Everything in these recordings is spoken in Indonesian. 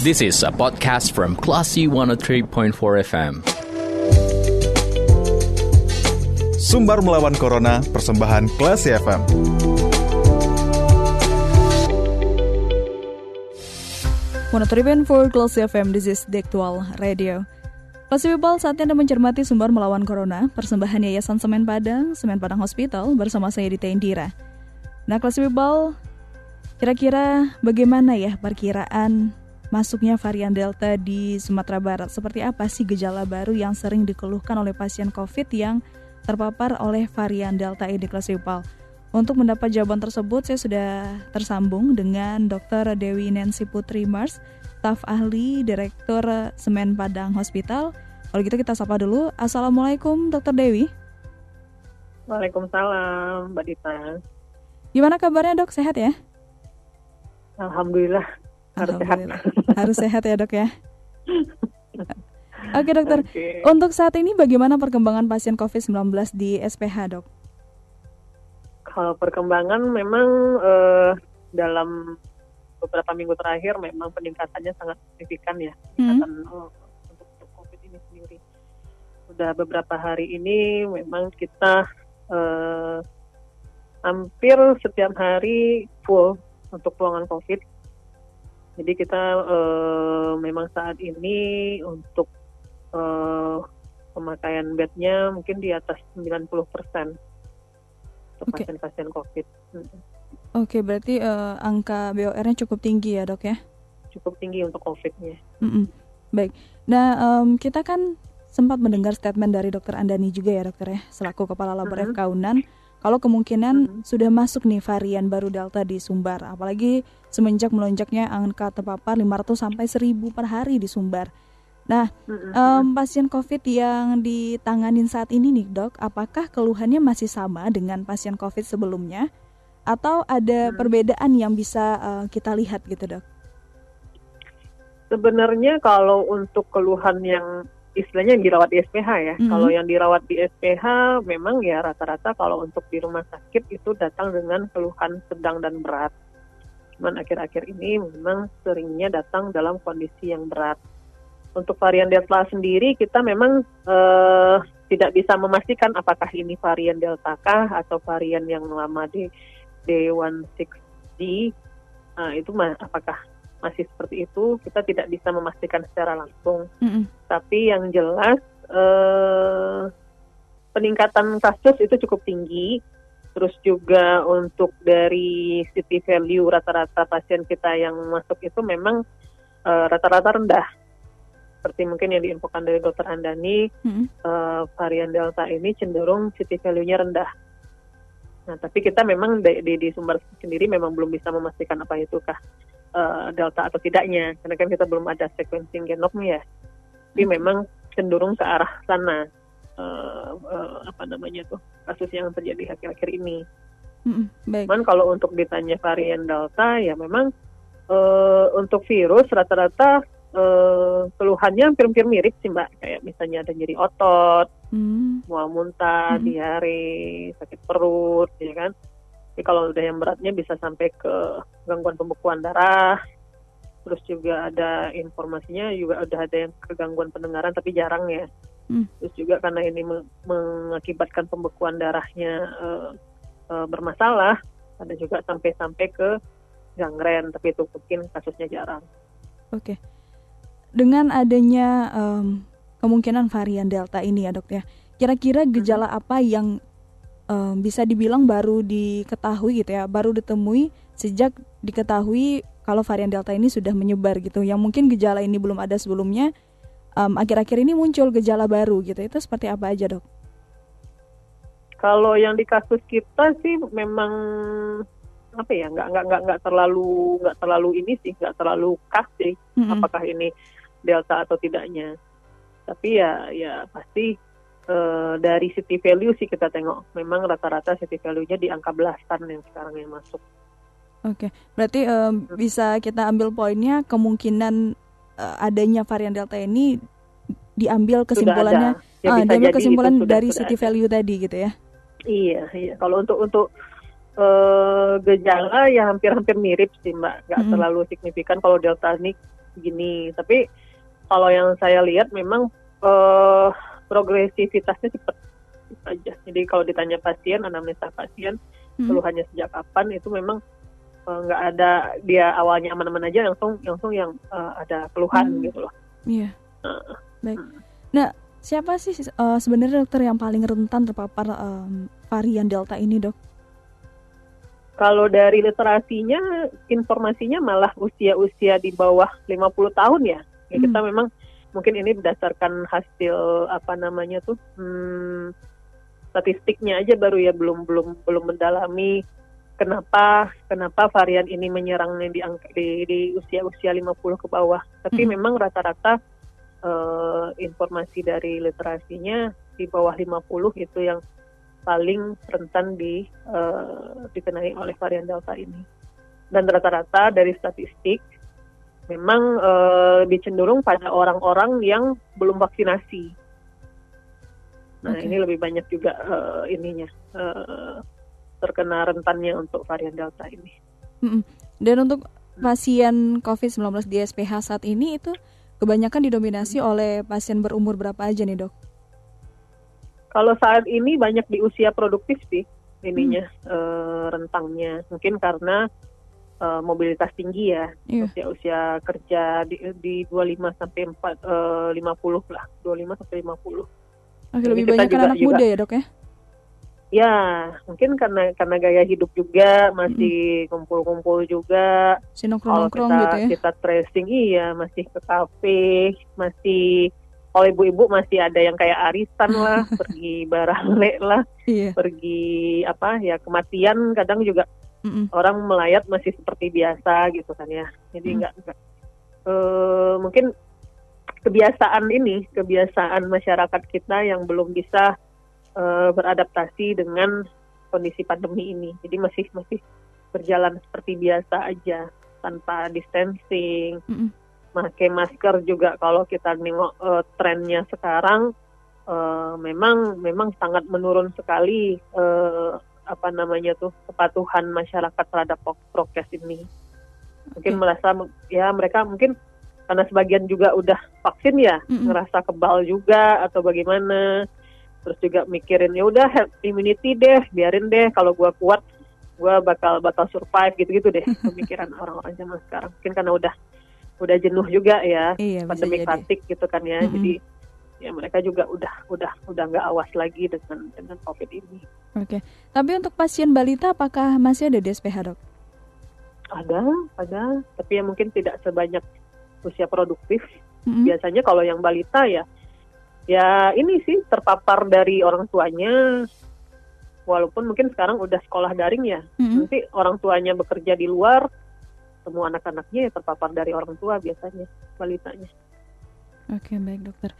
This is a podcast from Classy 103.4 FM. Sumbar melawan Corona, persembahan Classy FM. Monitoring for Classy FM, this is the actual radio. Classy People, saatnya Anda mencermati sumber melawan Corona, persembahan Yayasan Semen Padang, Semen Padang Hospital, bersama saya di Indira. Nah, Classy People, kira-kira bagaimana ya perkiraan masuknya varian Delta di Sumatera Barat? Seperti apa sih gejala baru yang sering dikeluhkan oleh pasien COVID yang terpapar oleh varian Delta ini, Classy People? Untuk mendapat jawaban tersebut, saya sudah tersambung dengan Dr. Dewi Nancy Putri Mars, staf ahli Direktur Semen Padang Hospital. Kalau gitu kita sapa dulu. Assalamualaikum, Dr. Dewi. Waalaikumsalam, Mbak Dita. Gimana kabarnya dok? Sehat ya? Alhamdulillah, harus sehat. harus sehat ya dok ya? Oke dokter, Oke. untuk saat ini bagaimana perkembangan pasien COVID-19 di SPH dok? Kalau perkembangan memang eh, dalam beberapa minggu terakhir memang peningkatannya sangat signifikan ya, peningkatan eh, untuk, untuk COVID ini sendiri. Sudah beberapa hari ini memang kita eh, hampir setiap hari full untuk ruangan COVID. Jadi kita eh, memang saat ini untuk eh, pemakaian bednya mungkin di atas 90 persen untuk Oke. pasien-pasien COVID. Mm, Oke, berarti eh, angka BOR-nya cukup tinggi ya dok ya? Cukup tinggi untuk COVID-nya. Mm-mm. Baik. Nah, em, kita kan sempat mendengar statement dari Dokter Andani juga ya dokter ya, selaku Kepala Labor Mhm. Kaunan, kalau kemungkinan Mhm. sudah masuk nih varian baru Delta di Sumbar, apalagi semenjak melonjaknya angka terpapar 500 sampai 1000 per hari di Sumbar. Nah, Mm-mm. em, pasien COVID yang ditanganin saat ini nih dok, apakah keluhannya masih sama dengan pasien COVID sebelumnya? Atau ada Hmm. perbedaan yang bisa eh, kita lihat gitu dok? Sebenarnya kalau untuk keluhan yang istilahnya yang dirawat di SPH ya, Mhm. kalau yang dirawat di SPH memang ya rata-rata kalau untuk di rumah sakit itu datang dengan keluhan sedang dan berat. Cuman akhir-akhir ini memang seringnya datang dalam kondisi yang berat. Untuk varian Delta sendiri kita memang eh, tidak bisa memastikan apakah ini varian Delta kah atau varian yang lama di D16D Nah, itu mah apakah masih seperti itu kita tidak bisa memastikan secara langsung. Mm-mm. Tapi yang jelas eh, peningkatan kasus itu cukup tinggi. Terus juga untuk dari city value rata-rata pasien kita yang masuk itu memang eh, rata-rata rendah. Seperti mungkin yang diinfokan dari dokter Andani, Mm-mm. eh, varian Delta ini cenderung city value-nya rendah. Nah, tapi kita memang di, di, di sumber sendiri memang belum bisa memastikan apa itukah eh, Delta atau tidaknya, karena kan kita belum ada sequencing genomnya. Tapi Oke. memang cenderung ke arah sana. eh, eh, apa namanya tuh kasus yang terjadi akhir-akhir ini. Mm-mm. Baik. Cuman kalau untuk ditanya varian Delta ya memang eh, untuk virus rata-rata eh, keluhannya hampir-hampir mirip sih mbak. Kayak misalnya ada nyeri otot, Hmm. mual muntah, Mhm. diare, sakit perut, ya kan. Tapi kalau udah yang beratnya bisa sampai ke gangguan pembekuan darah. Terus juga ada informasinya juga udah ada yang kegangguan pendengaran tapi jarang ya. Hmm. Terus juga karena ini me- mengakibatkan pembekuan darahnya eh, eh, bermasalah, ada juga sampai-sampai ke gangren, tapi itu mungkin kasusnya jarang. Oke. Dengan adanya em, kemungkinan varian Delta ini ya dok ya, kira-kira gejala apa yang em, bisa dibilang baru diketahui gitu ya, baru ditemui sejak diketahui kalau varian Delta ini sudah menyebar gitu, yang mungkin gejala ini belum ada sebelumnya, akhir-akhir ini muncul gejala baru gitu, itu seperti apa aja dok? Kalau yang di kasus kita sih memang apa ya nggak nggak nggak nggak terlalu nggak terlalu ini sih nggak terlalu khas sih Mm-mm. apakah ini delta atau tidaknya tapi ya ya pasti eh, dari city value sih kita tengok memang rata-rata city value-nya di angka belasan yang sekarang yang masuk Oke, berarti em, bisa kita ambil poinnya kemungkinan eh, adanya varian Delta ini diambil kesimpulannya. Ya, ah, diambil kesimpulan dari sudah city ada. value tadi gitu ya. Iya, iya. Kalau untuk untuk eh, gejala ya hampir-hampir mirip sih mbak, nggak Mm-mm. terlalu signifikan. Kalau delta ini gini. Tapi kalau yang saya lihat memang uh, progresivitasnya cepat aja. Jadi kalau ditanya pasien, anamnesa pasien, hmm. keluhannya sejak kapan itu memang eh, nggak uh, ada dia awalnya aman-aman aja langsung langsung yang uh, ada keluhan hmm. gitu loh. Iya. Uh, Baik. Hmm. Nah, siapa sih uh, sebenarnya dokter yang paling rentan terpapar um, varian delta ini, dok? Kalau dari literasinya, informasinya malah usia-usia di bawah 50 tahun ya. ya hmm. Kita memang mungkin ini berdasarkan hasil apa namanya tuh hmm, statistiknya aja baru ya belum belum belum mendalami kenapa kenapa varian ini menyerang di di, di usia-usia 50 ke bawah. Tapi hmm. memang rata-rata uh, informasi dari literasinya di bawah 50 itu yang paling rentan di uh, dikenai oleh varian delta ini. Dan rata-rata dari statistik memang uh, lebih cenderung pada orang-orang yang belum vaksinasi. Nah okay. ini lebih banyak juga uh, ininya uh, terkena rentannya untuk varian delta ini. Dan untuk pasien COVID-19 di SPH saat ini itu kebanyakan didominasi oleh pasien berumur berapa aja nih dok? Kalau saat ini banyak di usia produktif sih ininya hmm. uh, rentangnya. Mungkin karena uh, mobilitas tinggi ya. Yeah. Usia-usia kerja di di 25 sampai 4 uh, 50 lah. 25 sampai 50. Oke, lebih banyak kan anak juga, muda ya, Dok ya? Ya, mungkin karena karena gaya hidup juga masih kumpul-kumpul juga. Sinongkrong-nongkrong gitu ya. Kita tracing iya, masih ke kafe, masih kalau ibu-ibu masih ada yang kayak arisan lah, pergi barale lah, iya. pergi apa ya kematian kadang juga Mm-mm. orang melayat masih seperti biasa gitu kan ya. Jadi enggak mm. uh, mungkin kebiasaan ini, kebiasaan masyarakat kita yang belum bisa uh, beradaptasi dengan kondisi pandemi ini. Jadi masih masih berjalan seperti biasa aja tanpa distancing. Mm pakai masker juga kalau kita nengok uh, trennya sekarang uh, memang memang sangat menurun sekali uh, apa namanya tuh kepatuhan masyarakat terhadap prokes ini. Mungkin okay. merasa ya mereka mungkin karena sebagian juga udah vaksin ya mm -mm. ngerasa kebal juga atau bagaimana. Terus juga mikirin ya udah immunity deh, biarin deh kalau gua kuat gua bakal bakal survive gitu-gitu deh pemikiran orang-orang zaman sekarang. Mungkin karena udah udah jenuh juga ya iya, pandemi fatik gitu kan ya. Mm -hmm. Jadi ya mereka juga udah udah udah nggak awas lagi dengan dengan covid ini. Oke. Tapi untuk pasien balita apakah masih ada di SPH dok? Ada, ada. Tapi ya mungkin tidak sebanyak usia produktif. Mm -hmm. Biasanya kalau yang balita ya ya ini sih terpapar dari orang tuanya walaupun mungkin sekarang udah sekolah daring ya mm -hmm. nanti orang tuanya bekerja di luar semua anak-anaknya ya terpapar dari orang tua biasanya balitanya. Oke baik dokter.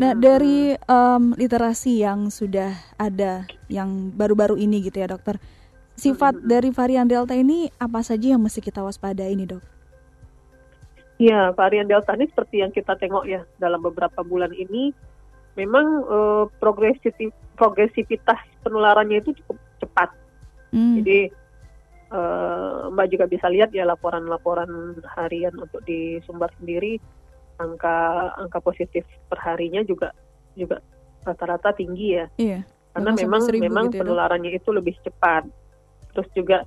Nah hmm. dari um, literasi yang sudah ada yang baru-baru ini gitu ya dokter, sifat hmm. dari varian delta ini apa saja yang mesti kita waspadai ini dok? Ya varian delta ini seperti yang kita tengok ya dalam beberapa bulan ini, memang uh, progresivitas penularannya itu cukup cepat. Hmm. Jadi uh, Mbak juga bisa lihat ya laporan-laporan harian untuk di Sumbar sendiri angka angka positif perharinya juga juga rata-rata tinggi ya. Iya. Karena memang memang gitu ya, penularannya itu lebih cepat. Terus juga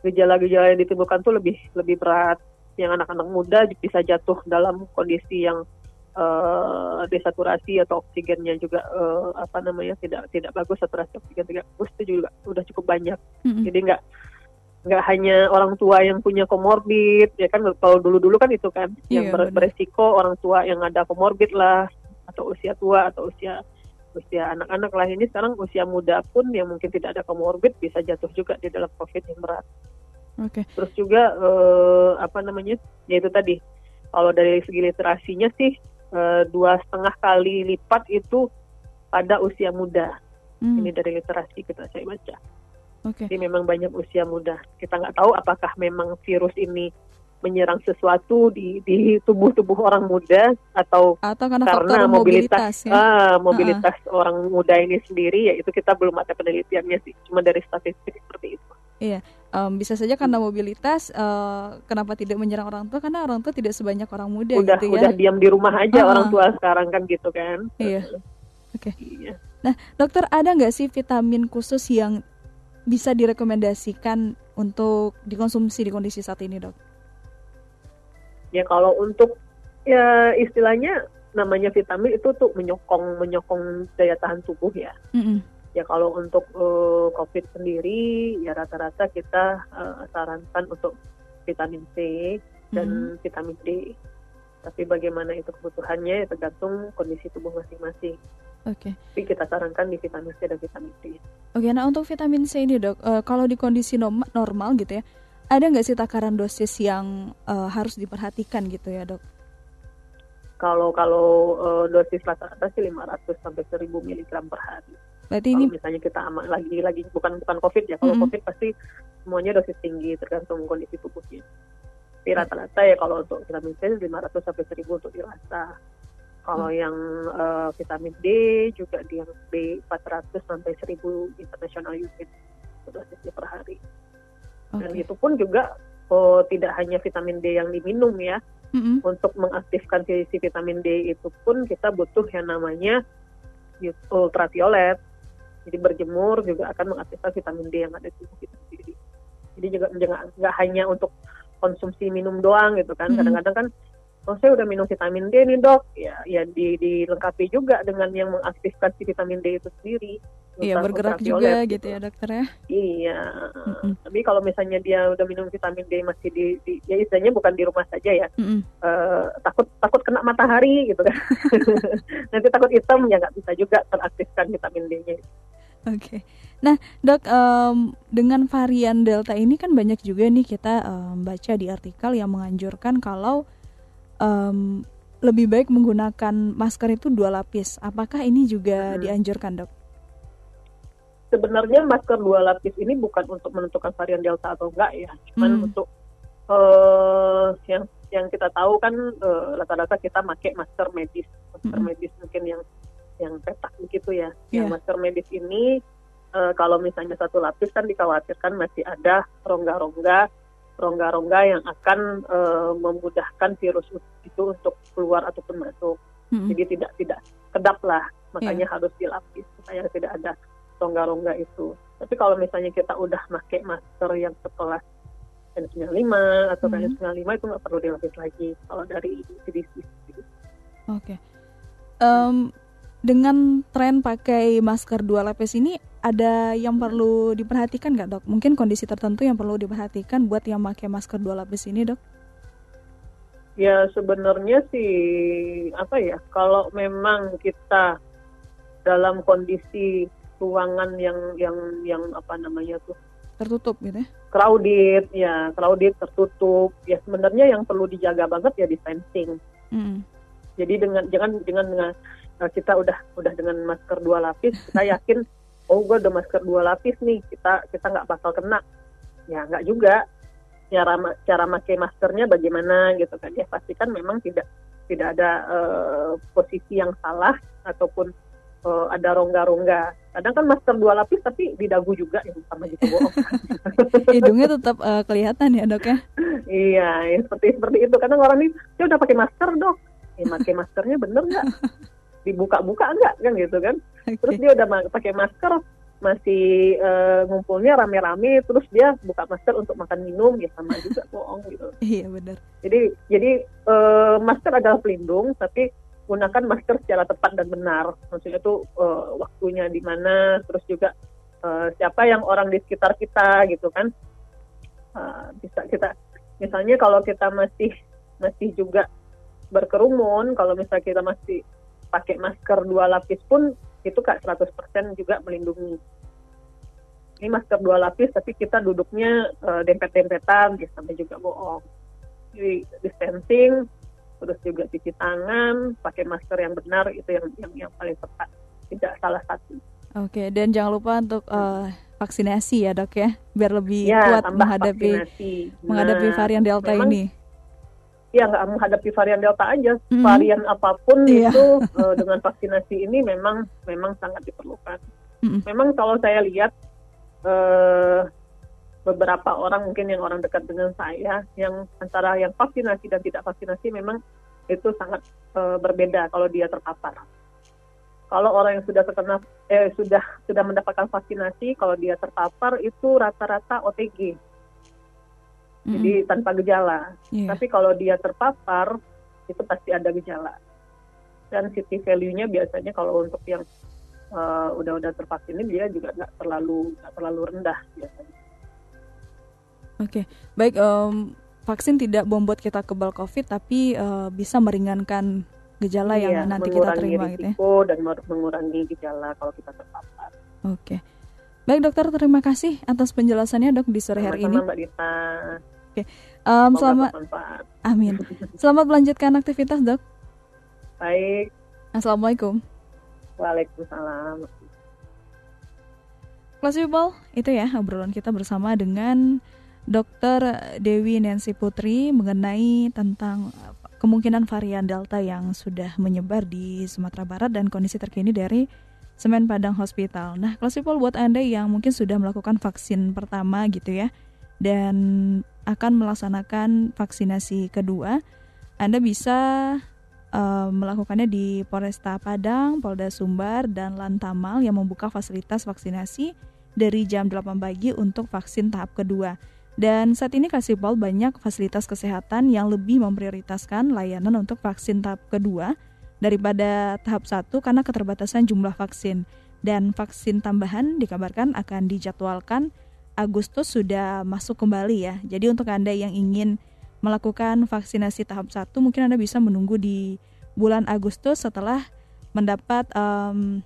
gejala-gejala yang ditimbulkan tuh lebih lebih berat. Yang anak-anak muda bisa jatuh dalam kondisi yang uh, desaturasi atau oksigennya juga uh, apa namanya tidak tidak bagus saturasi oksigen tidak bagus itu juga udah cukup banyak. Mm -hmm. Jadi nggak nggak hanya orang tua yang punya komorbid ya kan kalau dulu dulu kan itu kan iya, yang ber beresiko orang tua yang ada komorbid lah atau usia tua atau usia usia anak-anak lah ini sekarang usia muda pun yang mungkin tidak ada komorbid bisa jatuh juga di dalam covid yang berat. Oke. Okay. Terus juga eh, apa namanya ya itu tadi kalau dari segi literasinya sih eh, dua setengah kali lipat itu pada usia muda. Hmm. Ini dari literasi kita saya baca. Okay. Jadi memang banyak usia muda. Kita nggak tahu apakah memang virus ini menyerang sesuatu di di tubuh-tubuh orang muda atau, atau karena, karena mobilitas mobilitas, ya? ah, mobilitas uh -uh. orang muda ini sendiri ya itu kita belum ada penelitiannya sih cuma dari statistik seperti itu. Iya. um, bisa saja karena mobilitas uh, kenapa tidak menyerang orang tua karena orang tua tidak sebanyak orang muda udah gitu ya udah diam di rumah aja uh orang tua sekarang kan gitu kan iya oke okay. iya. nah dokter ada nggak sih vitamin khusus yang bisa direkomendasikan untuk dikonsumsi di kondisi saat ini dok ya kalau untuk ya istilahnya namanya vitamin itu tuh menyokong menyokong daya tahan tubuh ya. Mm-hmm. Ya kalau untuk uh, COVID sendiri ya rata-rata kita uh, sarankan untuk vitamin C dan mm-hmm. vitamin D. Tapi bagaimana itu kebutuhannya ya tergantung kondisi tubuh masing-masing. Oke. Okay. Tapi kita sarankan di vitamin C dan vitamin D. Oke, okay, nah untuk vitamin C ini dok, uh, kalau di kondisi normal gitu ya, ada nggak sih takaran dosis yang uh, harus diperhatikan gitu ya dok? Kalau kalau uh, dosis rata-rata sih 500 sampai 1000 mg per hari. Berarti ini misalnya kita aman lagi lagi bukan bukan COVID ya. Kalau mm -hmm. COVID pasti semuanya dosis tinggi tergantung kondisi tubuhnya. Tapi rata-rata ya kalau untuk vitamin C 500 sampai 1000 untuk dirasa. Kalau hmm. yang uh, vitamin D juga di yang D 400 sampai 1000 international unit dosisnya per hari. Okay. Dan itu pun juga oh, tidak hanya vitamin D yang diminum ya, Mm-hmm. Untuk mengaktifkan si, si vitamin D itu pun kita butuh yang namanya ultraviolet. Jadi berjemur juga akan mengaktifkan vitamin D yang ada di tubuh kita sendiri. Jadi juga nggak hanya untuk konsumsi minum doang gitu kan. Kadang-kadang kan oh saya udah minum vitamin D nih dok, ya ya di, dilengkapi juga dengan yang mengaktifkan si vitamin D itu sendiri. Iya bergerak juga gitu. gitu ya dokter ya. Iya. Mm-mm. Tapi kalau misalnya dia udah minum vitamin D masih di, di ya istilahnya bukan di rumah saja ya. Uh, takut takut kena matahari gitu kan. Nanti takut hitam ya nggak bisa juga teraktifkan vitamin D-nya. Oke. Okay. Nah, dok, um, dengan varian Delta ini kan banyak juga nih kita um, baca di artikel yang menganjurkan kalau um, lebih baik menggunakan masker itu dua lapis. Apakah ini juga hmm. dianjurkan dok? Sebenarnya masker dua lapis ini bukan untuk menentukan varian delta atau enggak ya, cuman hmm. untuk uh, yang yang kita tahu kan uh, rata-rata kita pakai masker medis, masker hmm. medis mungkin yang yang petak begitu ya. Yeah. Yang iya. masker medis ini uh, kalau misalnya satu lapis kan dikhawatirkan masih ada rongga-rongga rongga-rongga yang akan uh, memudahkan virus itu untuk keluar ataupun masuk. Hmm. Jadi tidak tidak kedap lah, makanya yeah. harus dilapis supaya tidak ada rongga-rongga itu. Tapi kalau misalnya kita udah pakai masker yang setelah N95 atau hmm. N95 itu nggak perlu dilapis lagi kalau dari CDC. Oke. Okay. Um, dengan tren pakai masker dua lapis ini ada yang perlu diperhatikan nggak dok? Mungkin kondisi tertentu yang perlu diperhatikan buat yang pakai masker dua lapis ini dok? Ya sebenarnya sih apa ya kalau memang kita dalam kondisi ruangan yang yang yang apa namanya tuh tertutup gitu ya? Crowded ya crowded tertutup ya sebenarnya yang perlu dijaga banget ya distancing. Mm. Jadi dengan jangan dengan dengan kita udah udah dengan masker dua lapis kita yakin oh gue udah masker dua lapis nih kita kita nggak bakal kena. Ya nggak juga. Cara cara pakai maskernya bagaimana gitu kan. Ya pastikan memang tidak tidak ada uh, posisi yang salah ataupun uh, ada rongga-rongga. Kadang kan masker dua lapis tapi di dagu juga ya sama gitu bohong. Hidungnya tetap uh, kelihatan ya dok ya? Iya ya, seperti seperti itu. Kadang orang ini dia udah pakai masker dok. Ya pakai maskernya bener nggak dibuka-buka enggak kan gitu kan. Okay. terus dia udah pakai masker masih uh, ngumpulnya rame-rame terus dia buka masker untuk makan minum ya sama juga bohong gitu. Iya benar. Jadi jadi uh, masker adalah pelindung tapi gunakan masker secara tepat dan benar. Maksudnya tuh uh, waktunya di mana terus juga uh, siapa yang orang di sekitar kita gitu kan. Uh, bisa kita misalnya kalau kita masih masih juga berkerumun kalau misalnya kita masih pakai masker dua lapis pun itu kak 100% juga melindungi. Ini masker dua lapis tapi kita duduknya uh, dempet-dempetan ya sampai juga bohong. Jadi distancing, terus juga cuci tangan, pakai masker yang benar itu yang yang, yang paling tepat, tidak salah satu. Oke, dan jangan lupa untuk uh, vaksinasi ya dok ya, biar lebih ya, kuat menghadapi vaksinasi. menghadapi nah, varian delta ini ya nggak menghadapi varian delta aja mm-hmm. varian apa pun yeah. itu uh, dengan vaksinasi ini memang memang sangat diperlukan mm-hmm. memang kalau saya lihat uh, beberapa orang mungkin yang orang dekat dengan saya yang antara yang vaksinasi dan tidak vaksinasi memang itu sangat uh, berbeda kalau dia terpapar. Kalau orang yang sudah terkena eh sudah sudah mendapatkan vaksinasi kalau dia terpapar itu rata-rata OTG. Mm-hmm. Jadi tanpa gejala. Yeah. Tapi kalau dia terpapar itu pasti ada gejala. Dan city value-nya biasanya kalau untuk yang uh, udah-udah tervaksin ini dia juga nggak terlalu nggak terlalu rendah biasanya. Oke, okay. baik. Um, vaksin tidak membuat kita kebal COVID, tapi uh, bisa meringankan gejala iya, yang nanti kita terima gitu ya. dan mengurangi gejala kalau kita terpapar. Oke. Okay. Baik dokter, terima kasih atas penjelasannya dok di sore hari ini. Mbak Dita. Oke. Um, selamat. Amin. Selamat melanjutkan aktivitas dok. Baik. Assalamualaikum. Waalaikumsalam. Kelas People, itu ya obrolan kita bersama dengan Dr. Dewi Nancy Putri mengenai tentang uh, kemungkinan varian Delta yang sudah menyebar di Sumatera Barat dan kondisi terkini dari Semen Padang Hospital. Nah, Klasipol buat Anda yang mungkin sudah melakukan vaksin pertama gitu ya dan akan melaksanakan vaksinasi kedua, Anda bisa uh, melakukannya di Polresta Padang, Polda Sumbar dan Lantamal yang membuka fasilitas vaksinasi dari jam 8 pagi untuk vaksin tahap kedua. Dan saat ini Kasipol banyak fasilitas kesehatan yang lebih memprioritaskan layanan untuk vaksin tahap kedua daripada tahap satu karena keterbatasan jumlah vaksin. Dan vaksin tambahan dikabarkan akan dijadwalkan Agustus sudah masuk kembali ya. Jadi untuk Anda yang ingin melakukan vaksinasi tahap satu mungkin Anda bisa menunggu di bulan Agustus setelah mendapat um,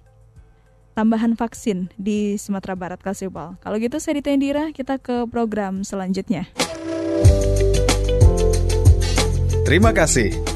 tambahan vaksin di Sumatera Barat Kasipal. Kalau gitu saya Dita Indira, kita ke program selanjutnya. Terima kasih.